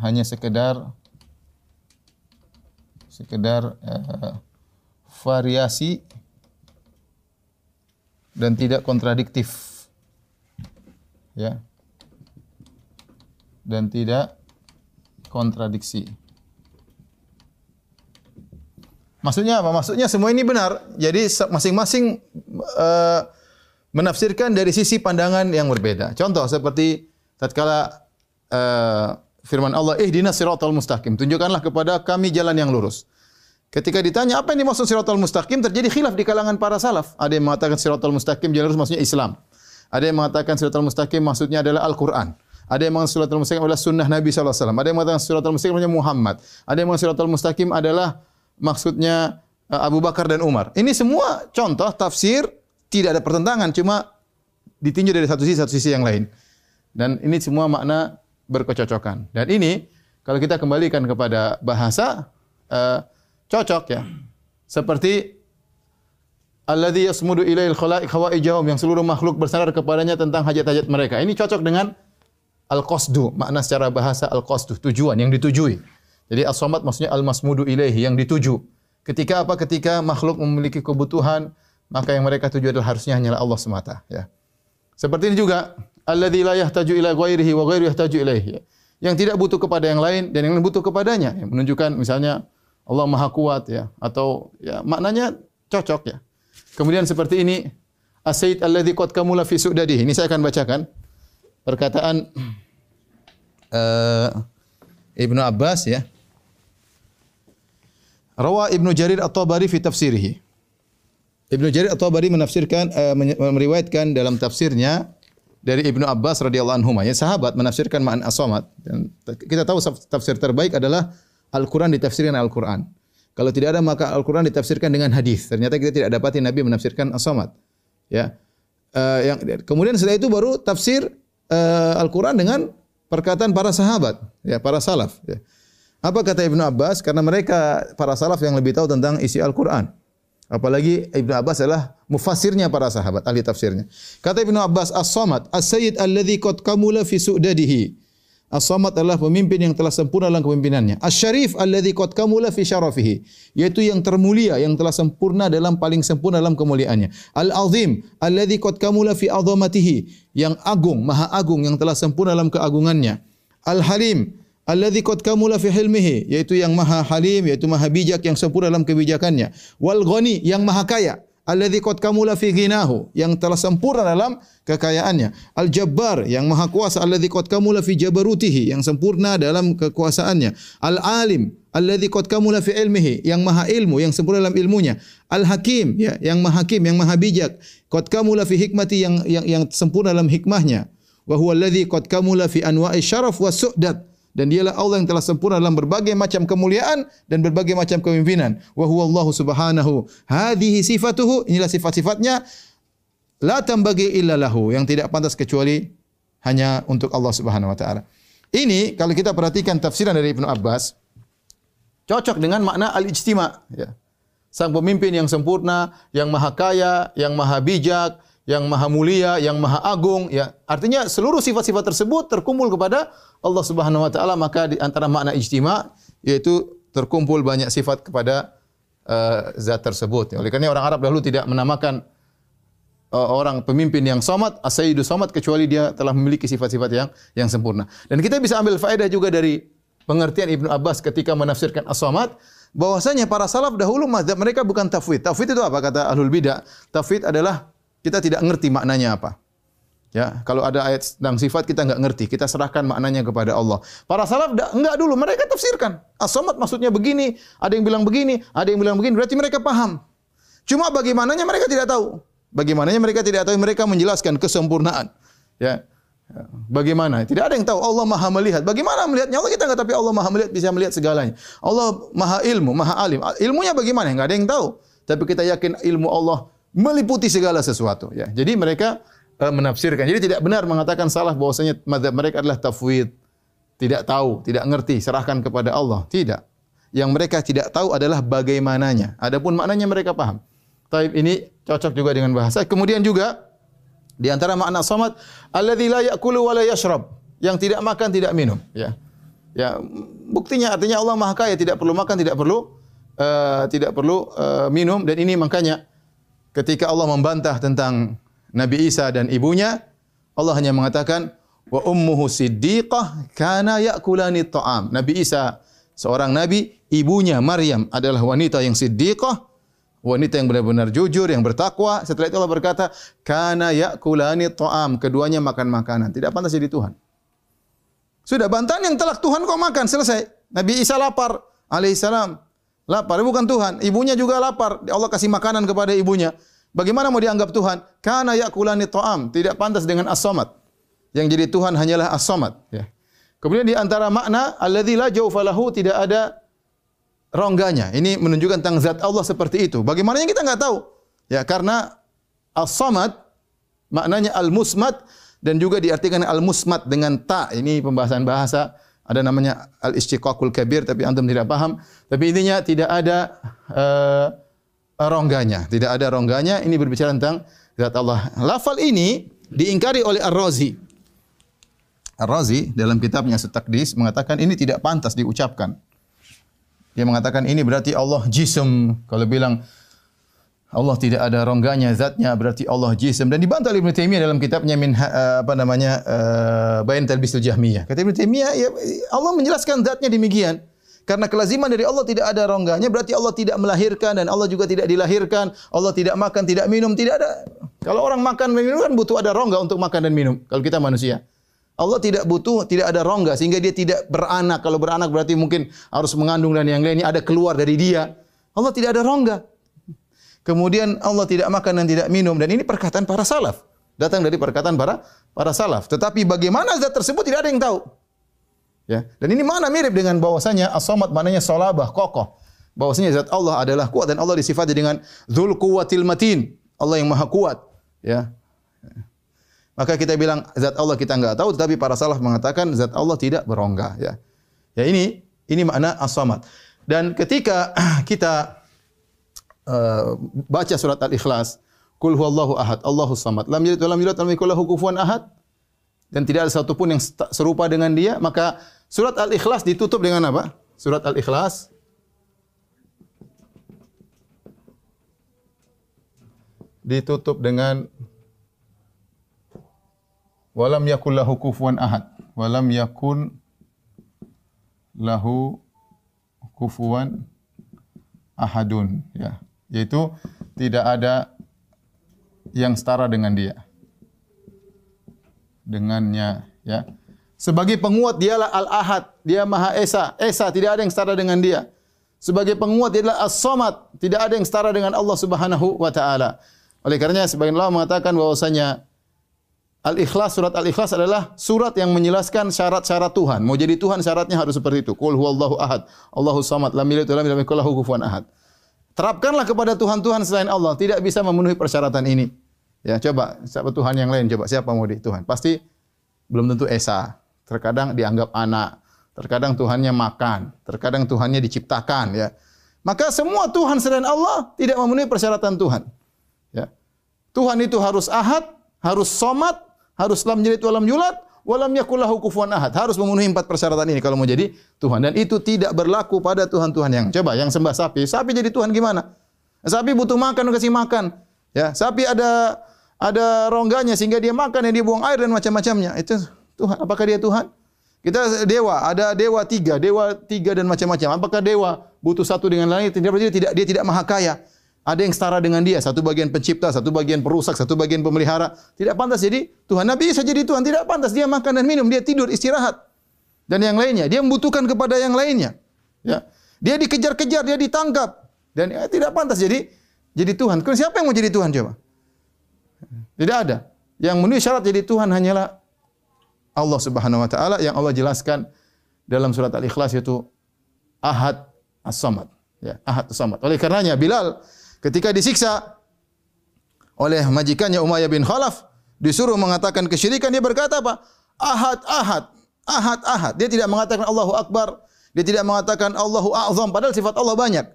hanya sekedar sekedar uh, variasi dan tidak kontradiktif. Ya. Dan tidak kontradiksi. Maksudnya apa? Maksudnya semua ini benar. Jadi masing-masing uh, menafsirkan dari sisi pandangan yang berbeda. Contoh seperti tatkala uh, firman Allah, "Ihdinas siratal mustaqim." Tunjukkanlah kepada kami jalan yang lurus. Ketika ditanya apa yang dimaksud siratal mustaqim, terjadi khilaf di kalangan para salaf. Ada yang mengatakan siratal mustaqim jalan lurus maksudnya Islam. Ada yang mengatakan siratal mustaqim maksudnya adalah Al-Qur'an. Ada yang mengatakan siratal mustaqim adalah sunnah Nabi wasallam. Ada yang mengatakan siratal mustaqim maksudnya Muhammad. Ada yang mengatakan siratal mustaqim adalah maksudnya eh, Abu Bakar dan Umar. Ini semua contoh tafsir tidak ada pertentangan cuma ditinjau dari satu sisi satu sisi yang lain dan ini semua makna berkecocokan dan ini kalau kita kembalikan kepada bahasa uh, cocok ya. Seperti alladhi yasmudu ilail khalaiq hawaijahum yang seluruh makhluk bersandar kepadanya tentang hajat-hajat mereka. Ini cocok dengan al-qasdu makna secara bahasa al-qasdu tujuan yang ditujui. Jadi as-samad maksudnya al-masmudu ilaihi yang dituju. Ketika apa? Ketika makhluk memiliki kebutuhan maka yang mereka tuju adalah harusnya hanyalah Allah semata ya. Seperti ini juga alladzi la yahtaju ila ghairihi wa ghairu yahtaju ilaihi yang tidak butuh kepada yang lain dan yang lain butuh kepadanya. Yang menunjukkan misalnya Allah Maha Kuat ya atau ya maknanya cocok ya. Kemudian seperti ini As-Sayyid alladhi qad kamula fi su'dadihi. Ini saya akan bacakan perkataan uh, [clears throat] Ibnu Abbas ya. Rawa Ibnu Jarir At-Tabari fi tafsirihi. Ibnu Jarir At-Tabari menafsirkan uh, meriwayatkan dalam tafsirnya dari Ibnu Abbas radhiyallahu anhu ya sahabat menafsirkan makna as-samad dan kita tahu tafsir terbaik adalah Al-Qur'an ditafsirkan Al-Qur'an. Kalau tidak ada maka Al-Qur'an ditafsirkan dengan hadis. Ternyata kita tidak dapati Nabi menafsirkan as-samad. Ya. Uh, yang kemudian setelah itu baru tafsir uh, Al-Qur'an dengan perkataan para sahabat, ya, para salaf, ya. Apa kata Ibnu Abbas? Karena mereka para salaf yang lebih tahu tentang isi Al-Qur'an. Apalagi Ibnu Abbas adalah mufassirnya para sahabat, ahli tafsirnya. Kata Ibnu Abbas, As-Samad, As-Sayyid alladhi qad kamula fi su'dadihi. As-Samad adalah pemimpin yang telah sempurna dalam kepemimpinannya. As-Syarif alladhi qad kamula fi syarafihi, yaitu yang termulia yang telah sempurna dalam paling sempurna dalam kemuliaannya. Al-Azim alladhi qad kamula fi azamatihi, yang agung, maha agung yang telah sempurna dalam keagungannya. Al-Halim alladzi qad kamula fi hilmihi yaitu yang maha halim yaitu maha bijak yang sempurna dalam kebijakannya. Wal ghani yang maha kaya. Alladzi qad kamula fi ghinahu yang telah sempurna dalam kekayaannya. Al jabbar yang maha kuasa. Alladzi qad kamula fi jabarutihi yang sempurna dalam kekuasaannya. Al alim alladzi qad kamula fi ilmihi yang maha ilmu yang sempurna dalam ilmunya. Al hakim ya yang maha hakim yang maha bijak. Qad kamula fi hikmati yang yang yang sempurna dalam hikmahnya. Wa huwa alladzi qad kamula fi anwa'i syaraf was su'dat dan dialah Allah yang telah sempurna dalam berbagai macam kemuliaan dan berbagai macam kepemimpinan. Wa huwa Allah Subhanahu. Hadhihi sifatuhu, inilah sifat-sifatnya la tambagi illa lahu, yang tidak pantas kecuali hanya untuk Allah Subhanahu wa taala. Ini kalau kita perhatikan tafsiran dari Ibnu Abbas cocok dengan makna al-ijtima ya. Sang pemimpin yang sempurna, yang maha kaya, yang maha bijak, yang maha mulia, yang maha agung, ya. Artinya seluruh sifat-sifat tersebut terkumpul kepada Allah Subhanahu wa taala, maka di antara makna ijtima yaitu terkumpul banyak sifat kepada uh, zat tersebut. Oleh karena orang Arab dahulu tidak menamakan uh, orang pemimpin yang samad, as-sayyidu samad kecuali dia telah memiliki sifat-sifat yang yang sempurna. Dan kita bisa ambil faedah juga dari pengertian Ibnu Abbas ketika menafsirkan as-samad bahwasanya para salaf dahulu mereka bukan tafwid. Tafwid itu apa kata Ahlul Bidah? Tafwid adalah kita tidak ngerti maknanya apa. Ya, kalau ada ayat tentang sifat kita enggak ngerti, kita serahkan maknanya kepada Allah. Para salaf enggak dulu, mereka tafsirkan. As-samad maksudnya begini, ada yang bilang begini, ada yang bilang begini, berarti mereka paham. Cuma bagaimananya mereka tidak tahu. Bagaimananya mereka tidak tahu, mereka menjelaskan kesempurnaan. Ya. Bagaimana? Tidak ada yang tahu. Allah Maha melihat. Bagaimana melihatnya? Allah kita enggak tapi Allah Maha melihat bisa melihat segalanya. Allah Maha ilmu, Maha alim. Ilmunya bagaimana? Enggak ada yang tahu. Tapi kita yakin ilmu Allah meliputi segala sesuatu ya. Jadi mereka uh, menafsirkan. Jadi tidak benar mengatakan salah bahwasanya mazhab mereka adalah tafwid. Tidak tahu, tidak ngerti, serahkan kepada Allah. Tidak. Yang mereka tidak tahu adalah bagaimananya. Adapun maknanya mereka paham. Taib ini cocok juga dengan bahasa. Kemudian juga di antara makna samad alladzi la ya'kulu wa la yashrab. Yang tidak makan, tidak minum, ya. Ya, buktinya artinya Allah Maha Kaya, tidak perlu makan, tidak perlu uh, tidak perlu uh, minum dan ini makanya ketika Allah membantah tentang Nabi Isa dan ibunya, Allah hanya mengatakan wa ummuhu siddiqah kana ya'kulani ta'am. Nabi Isa seorang nabi, ibunya Maryam adalah wanita yang siddiqah, wanita yang benar-benar jujur, yang bertakwa. Setelah itu Allah berkata, kana ya'kulani ta'am. Keduanya makan makanan. Tidak pantas jadi Tuhan. Sudah bantahan yang telak Tuhan kau makan selesai. Nabi Isa lapar alaihissalam. Lapar bukan Tuhan, ibunya juga lapar. Allah kasih makanan kepada ibunya. Bagaimana mau dianggap Tuhan? Kana yakulani ta'am, tidak pantas dengan as-samad. Yang jadi Tuhan hanyalah as-samad, ya. Kemudian di antara makna alladzi la jawfa lahu tidak ada rongganya. Ini menunjukkan tentang zat Allah seperti itu. Bagaimana yang kita enggak tahu? Ya, karena as-samad maknanya al-musmad dan juga diartikan al-musmad dengan ta. Ini pembahasan bahasa ada namanya al-istiqaqul kabir tapi antum tidak paham tapi intinya tidak ada uh, rongganya. Tidak ada rongganya. Ini berbicara tentang zat Allah lafal ini diingkari oleh Ar-Razi. Ar-Razi dalam kitabnya At-Taqdis mengatakan ini tidak pantas diucapkan. Dia mengatakan ini berarti Allah jism. Kalau bilang Allah tidak ada rongganya, zatnya berarti Allah jism dan dibantah oleh Ibnu Taimiyah dalam kitabnya min uh, apa namanya uh, Bayan Talbisul Jahmiyah. Kata Ibnu Taimiyah ya Allah menjelaskan zatnya demikian. Karena kelaziman dari Allah tidak ada rongganya berarti Allah tidak melahirkan dan Allah juga tidak dilahirkan. Allah tidak makan, tidak minum, tidak ada. Kalau orang makan dan minum kan butuh ada rongga untuk makan dan minum. Kalau kita manusia. Allah tidak butuh, tidak ada rongga sehingga dia tidak beranak. Kalau beranak berarti mungkin harus mengandung dan yang lainnya ada keluar dari dia. Allah tidak ada rongga. Kemudian Allah tidak makan dan tidak minum dan ini perkataan para salaf. Datang dari perkataan para para salaf. Tetapi bagaimana zat tersebut tidak ada yang tahu. Ya. Dan ini mana mirip dengan bahwasanya as-samad maknanya salabah, kokoh. Bahwasanya zat Allah adalah kuat dan Allah disifati dengan dzul quwwatil matin. Allah yang maha kuat. Ya. Maka kita bilang zat Allah kita enggak tahu tetapi para salaf mengatakan zat Allah tidak berongga ya. Ya ini ini makna as-samad. Dan ketika [clears throat] kita uh, baca surat Al-Ikhlas, Qul huwallahu ahad, Allahus samad, lam yalid wa lam yulad lam yakul lahu kufuwan ahad. Dan tidak ada satu pun yang serupa dengan dia, maka surat Al-Ikhlas ditutup dengan apa? Surat Al-Ikhlas ditutup dengan walam yakul lahu kufuwan ahad. Walam yakun lahu kufuwan ahadun ya yaitu tidak ada yang setara dengan dia. Dengannya ya. Sebagai penguat dialah al ahad dia maha esa. Esa tidak ada yang setara dengan dia. Sebagai penguat dia adalah as-samad. Tidak ada yang setara dengan Allah Subhanahu wa taala. Oleh karenanya sebagian ulama mengatakan bahwasanya Al-Ikhlas, surat Al-Ikhlas adalah surat yang menjelaskan syarat-syarat Tuhan. Mau jadi Tuhan syaratnya harus seperti itu. Qul huwallahu ahad, Allahu samad, lam yalid wa lam yulad wa lam kufuwan ahad. Terapkanlah kepada Tuhan-Tuhan selain Allah, tidak bisa memenuhi persyaratan ini. Ya, coba siapa Tuhan yang lain coba siapa mau di Tuhan? Pasti belum tentu esa. Terkadang dianggap anak, terkadang Tuhannya makan, terkadang Tuhannya diciptakan ya. Maka semua Tuhan selain Allah tidak memenuhi persyaratan Tuhan. Ya. Tuhan itu harus ahad, harus somad, harus lam yalid wa lam yulad wa lam yakul lahu kufuwan ahad. Harus memenuhi empat persyaratan ini kalau mau jadi Tuhan dan itu tidak berlaku pada tuhan-tuhan yang coba yang sembah sapi. Sapi jadi tuhan gimana? Sapi butuh makan kasih makan. Ya, sapi ada ada rongganya sehingga dia makan dan dia buang air dan macam-macamnya. Itu Tuhan. Apakah dia Tuhan? Kita dewa, ada dewa tiga, dewa tiga dan macam-macam. Apakah dewa butuh satu dengan lain? Tidak berarti tidak dia tidak maha kaya ada yang setara dengan dia, satu bagian pencipta, satu bagian perusak, satu bagian pemelihara. Tidak pantas jadi Tuhan. Nabi bisa jadi Tuhan, tidak pantas. Dia makan dan minum, dia tidur, istirahat. Dan yang lainnya, dia membutuhkan kepada yang lainnya. Ya. Dia dikejar-kejar, dia ditangkap. Dan ya, tidak pantas jadi jadi Tuhan. Kemudian siapa yang mau jadi Tuhan coba? Tidak ada. Yang memenuhi syarat jadi Tuhan hanyalah Allah Subhanahu wa taala yang Allah jelaskan dalam surat Al-Ikhlas yaitu Ahad As-Samad. Ya, Ahad As-Samad. Oleh karenanya Bilal ketika disiksa oleh majikannya Umayyah bin Khalaf disuruh mengatakan kesyirikan dia berkata apa? Ahad, ahad, ahad, ahad. Dia tidak mengatakan Allahu Akbar. Dia tidak mengatakan Allahu A'zam. Padahal sifat Allah banyak.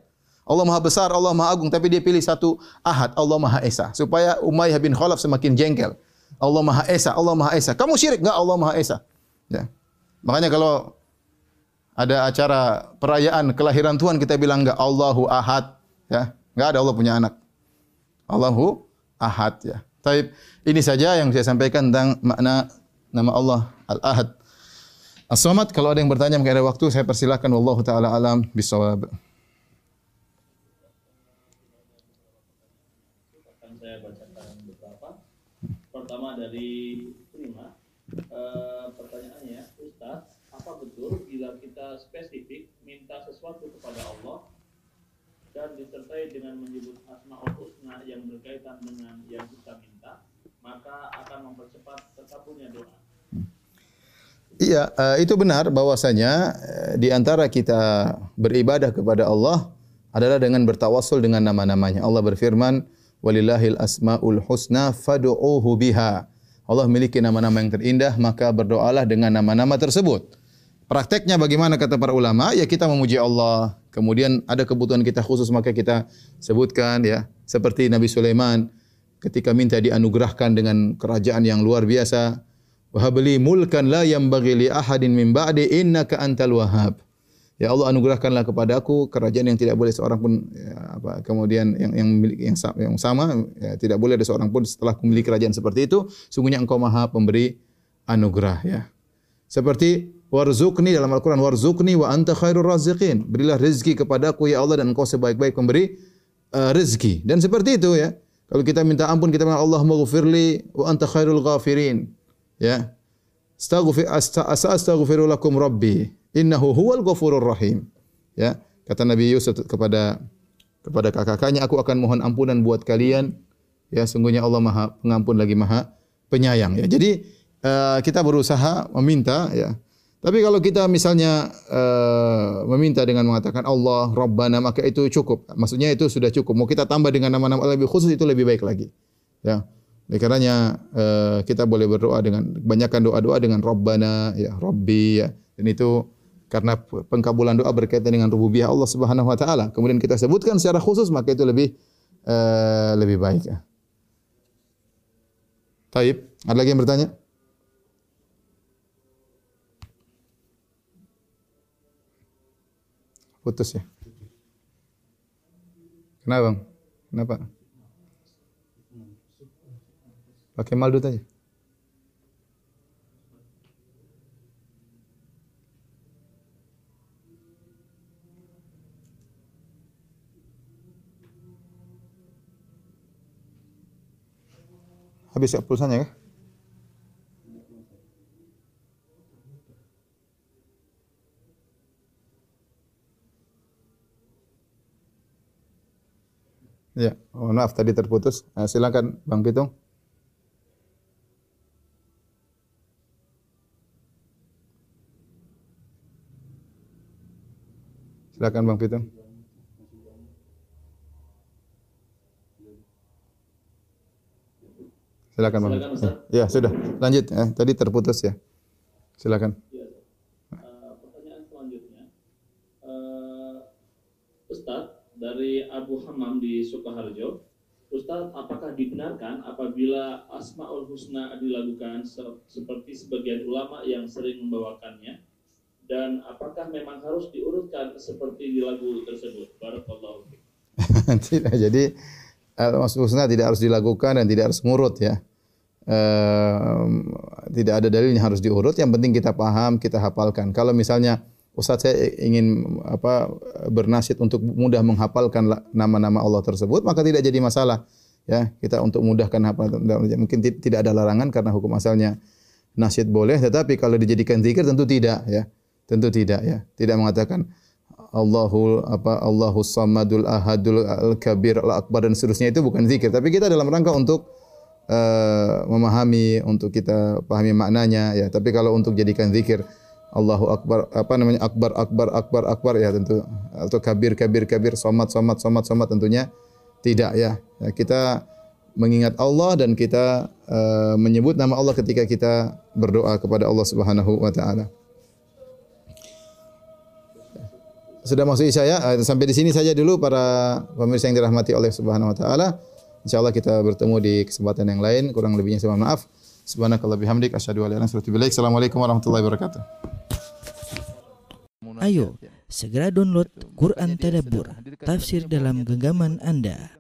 Allah Maha Besar, Allah Maha Agung. Tapi dia pilih satu ahad, Allah Maha Esa. Supaya Umayyah bin Khalaf semakin jengkel. Allah Maha Esa, Allah Maha Esa. Kamu syirik enggak Allah Maha Esa? Ya. Makanya kalau ada acara perayaan kelahiran Tuhan kita bilang enggak Allahu Ahad, ya. Enggak ada Allah punya anak. Allahu Ahad ya. Taib ini saja yang saya sampaikan tentang makna nama Allah Al-Ahad. As-Samad kalau ada yang bertanya mungkin ada waktu saya persilakan wallahu taala alam bisawab. Pertama dari Prima, e, pertanyaannya, Ustaz, apa betul bila kita spesifik minta sesuatu kepada Allah dan disertai dengan menyebut asmaul husna yang berkaitan dengan yang kita minta, maka akan mempercepat terkabulnya doa. Iya, uh, itu benar bahwasanya uh, di antara kita beribadah kepada Allah adalah dengan bertawassul dengan nama-namanya. Allah berfirman, "Walillahil asmaul husna fad'uuhu biha." Allah memiliki nama-nama yang terindah, maka berdoalah dengan nama-nama tersebut. Prakteknya bagaimana kata para ulama? Ya kita memuji Allah. Kemudian ada kebutuhan kita khusus maka kita sebutkan ya. Seperti Nabi Sulaiman ketika minta dianugerahkan dengan kerajaan yang luar biasa. Wahabli mulkan la yang bagi li ahadin min ba'di innaka antal wahhab. Ya Allah anugerahkanlah kepada aku kerajaan yang tidak boleh seorang pun ya, apa kemudian yang yang memiliki yang, yang sama ya, tidak boleh ada seorang pun setelah memiliki kerajaan seperti itu sungguhnya engkau maha pemberi anugerah ya. Seperti warzuqni dalam Al-Qur'an warzuqni wa anta khairur raziqin. Berilah rezeki kepadaku ya Allah dan engkau sebaik-baik pemberi uh, rezeki. Dan seperti itu ya. Kalau kita minta ampun kita bilang Allah maghfirli wa anta khairul ghafirin. Ya. Astaghfir astaghfiru lakum rabbi innahu huwal ghafurur rahim. Ya, kata Nabi Yusuf kepada kepada kakak-kakaknya, aku akan mohon ampunan buat kalian. Ya, sungguhnya Allah Maha Pengampun lagi Maha Penyayang. Ya, jadi uh, kita berusaha meminta. Ya, tapi kalau kita misalnya uh, meminta dengan mengatakan Allah Rabbana maka itu cukup. Maksudnya itu sudah cukup. Mau kita tambah dengan nama-nama lebih khusus itu lebih baik lagi. Ya. Oleh karenanya uh, kita boleh berdoa dengan banyakkan doa-doa dengan Rabbana ya Rabbi ya. Dan itu karena pengkabulan doa berkaitan dengan rububiyah Allah Subhanahu wa taala. Kemudian kita sebutkan secara khusus maka itu lebih uh, lebih baik ya. Taib, ada lagi yang bertanya? Putus ya. Kenapa bang? Kenapa? Pakai maldut aja. Habis ya pulsanya kah? Ya, oh, maaf tadi terputus. Uh, silakan Bang Pitung. Silakan Bang Pitung. Silakan Bang. Silakan, Ustaz. Ya, sudah. Lanjut ya. Tadi terputus ya. Silakan. Dari Abu Hamam di Sukoharjo, Ustaz, apakah dibenarkan apabila Asmaul Husna dilakukan seperti sebagian ulama yang sering membawakannya? Dan apakah memang harus diurutkan seperti di lagu tersebut? Barakallahu [laughs] Tidak, jadi Asmaul Husna tidak harus dilakukan dan tidak harus ngurut ya. Uh, tidak ada dalilnya harus diurut. Yang penting kita paham, kita hafalkan. Kalau misalnya Ustaz saya ingin apa bernasihat untuk mudah menghafalkan nama-nama Allah tersebut, maka tidak jadi masalah. Ya, kita untuk mudahkan hafal mungkin tidak ada larangan karena hukum asalnya nasihat boleh, tetapi kalau dijadikan zikir tentu tidak ya. Tentu tidak ya. Tidak mengatakan Allahul apa Allahus Samadul Ahadul Al-Kabir Al-Akbar dan seterusnya itu bukan zikir, tapi kita dalam rangka untuk uh, memahami, untuk kita pahami maknanya ya. Tapi kalau untuk jadikan zikir Allahu Akbar apa namanya Akbar Akbar Akbar Akbar ya tentu atau kabir kabir kabir somat somat somat somat tentunya tidak ya. ya kita mengingat Allah dan kita uh, menyebut nama Allah ketika kita berdoa kepada Allah Subhanahu wa taala. Sudah masuk isya ya. Sampai di sini saja dulu para pemirsa yang dirahmati oleh Subhanahu wa taala. Insyaallah kita bertemu di kesempatan yang lain. Kurang lebihnya saya maaf. Subhanakallah bihamdik asyhadu an la ilaha illa anta Assalamualaikum warahmatullahi wabarakatuh. Ayo, segera download Quran Tadabbur, tafsir dalam genggaman Anda.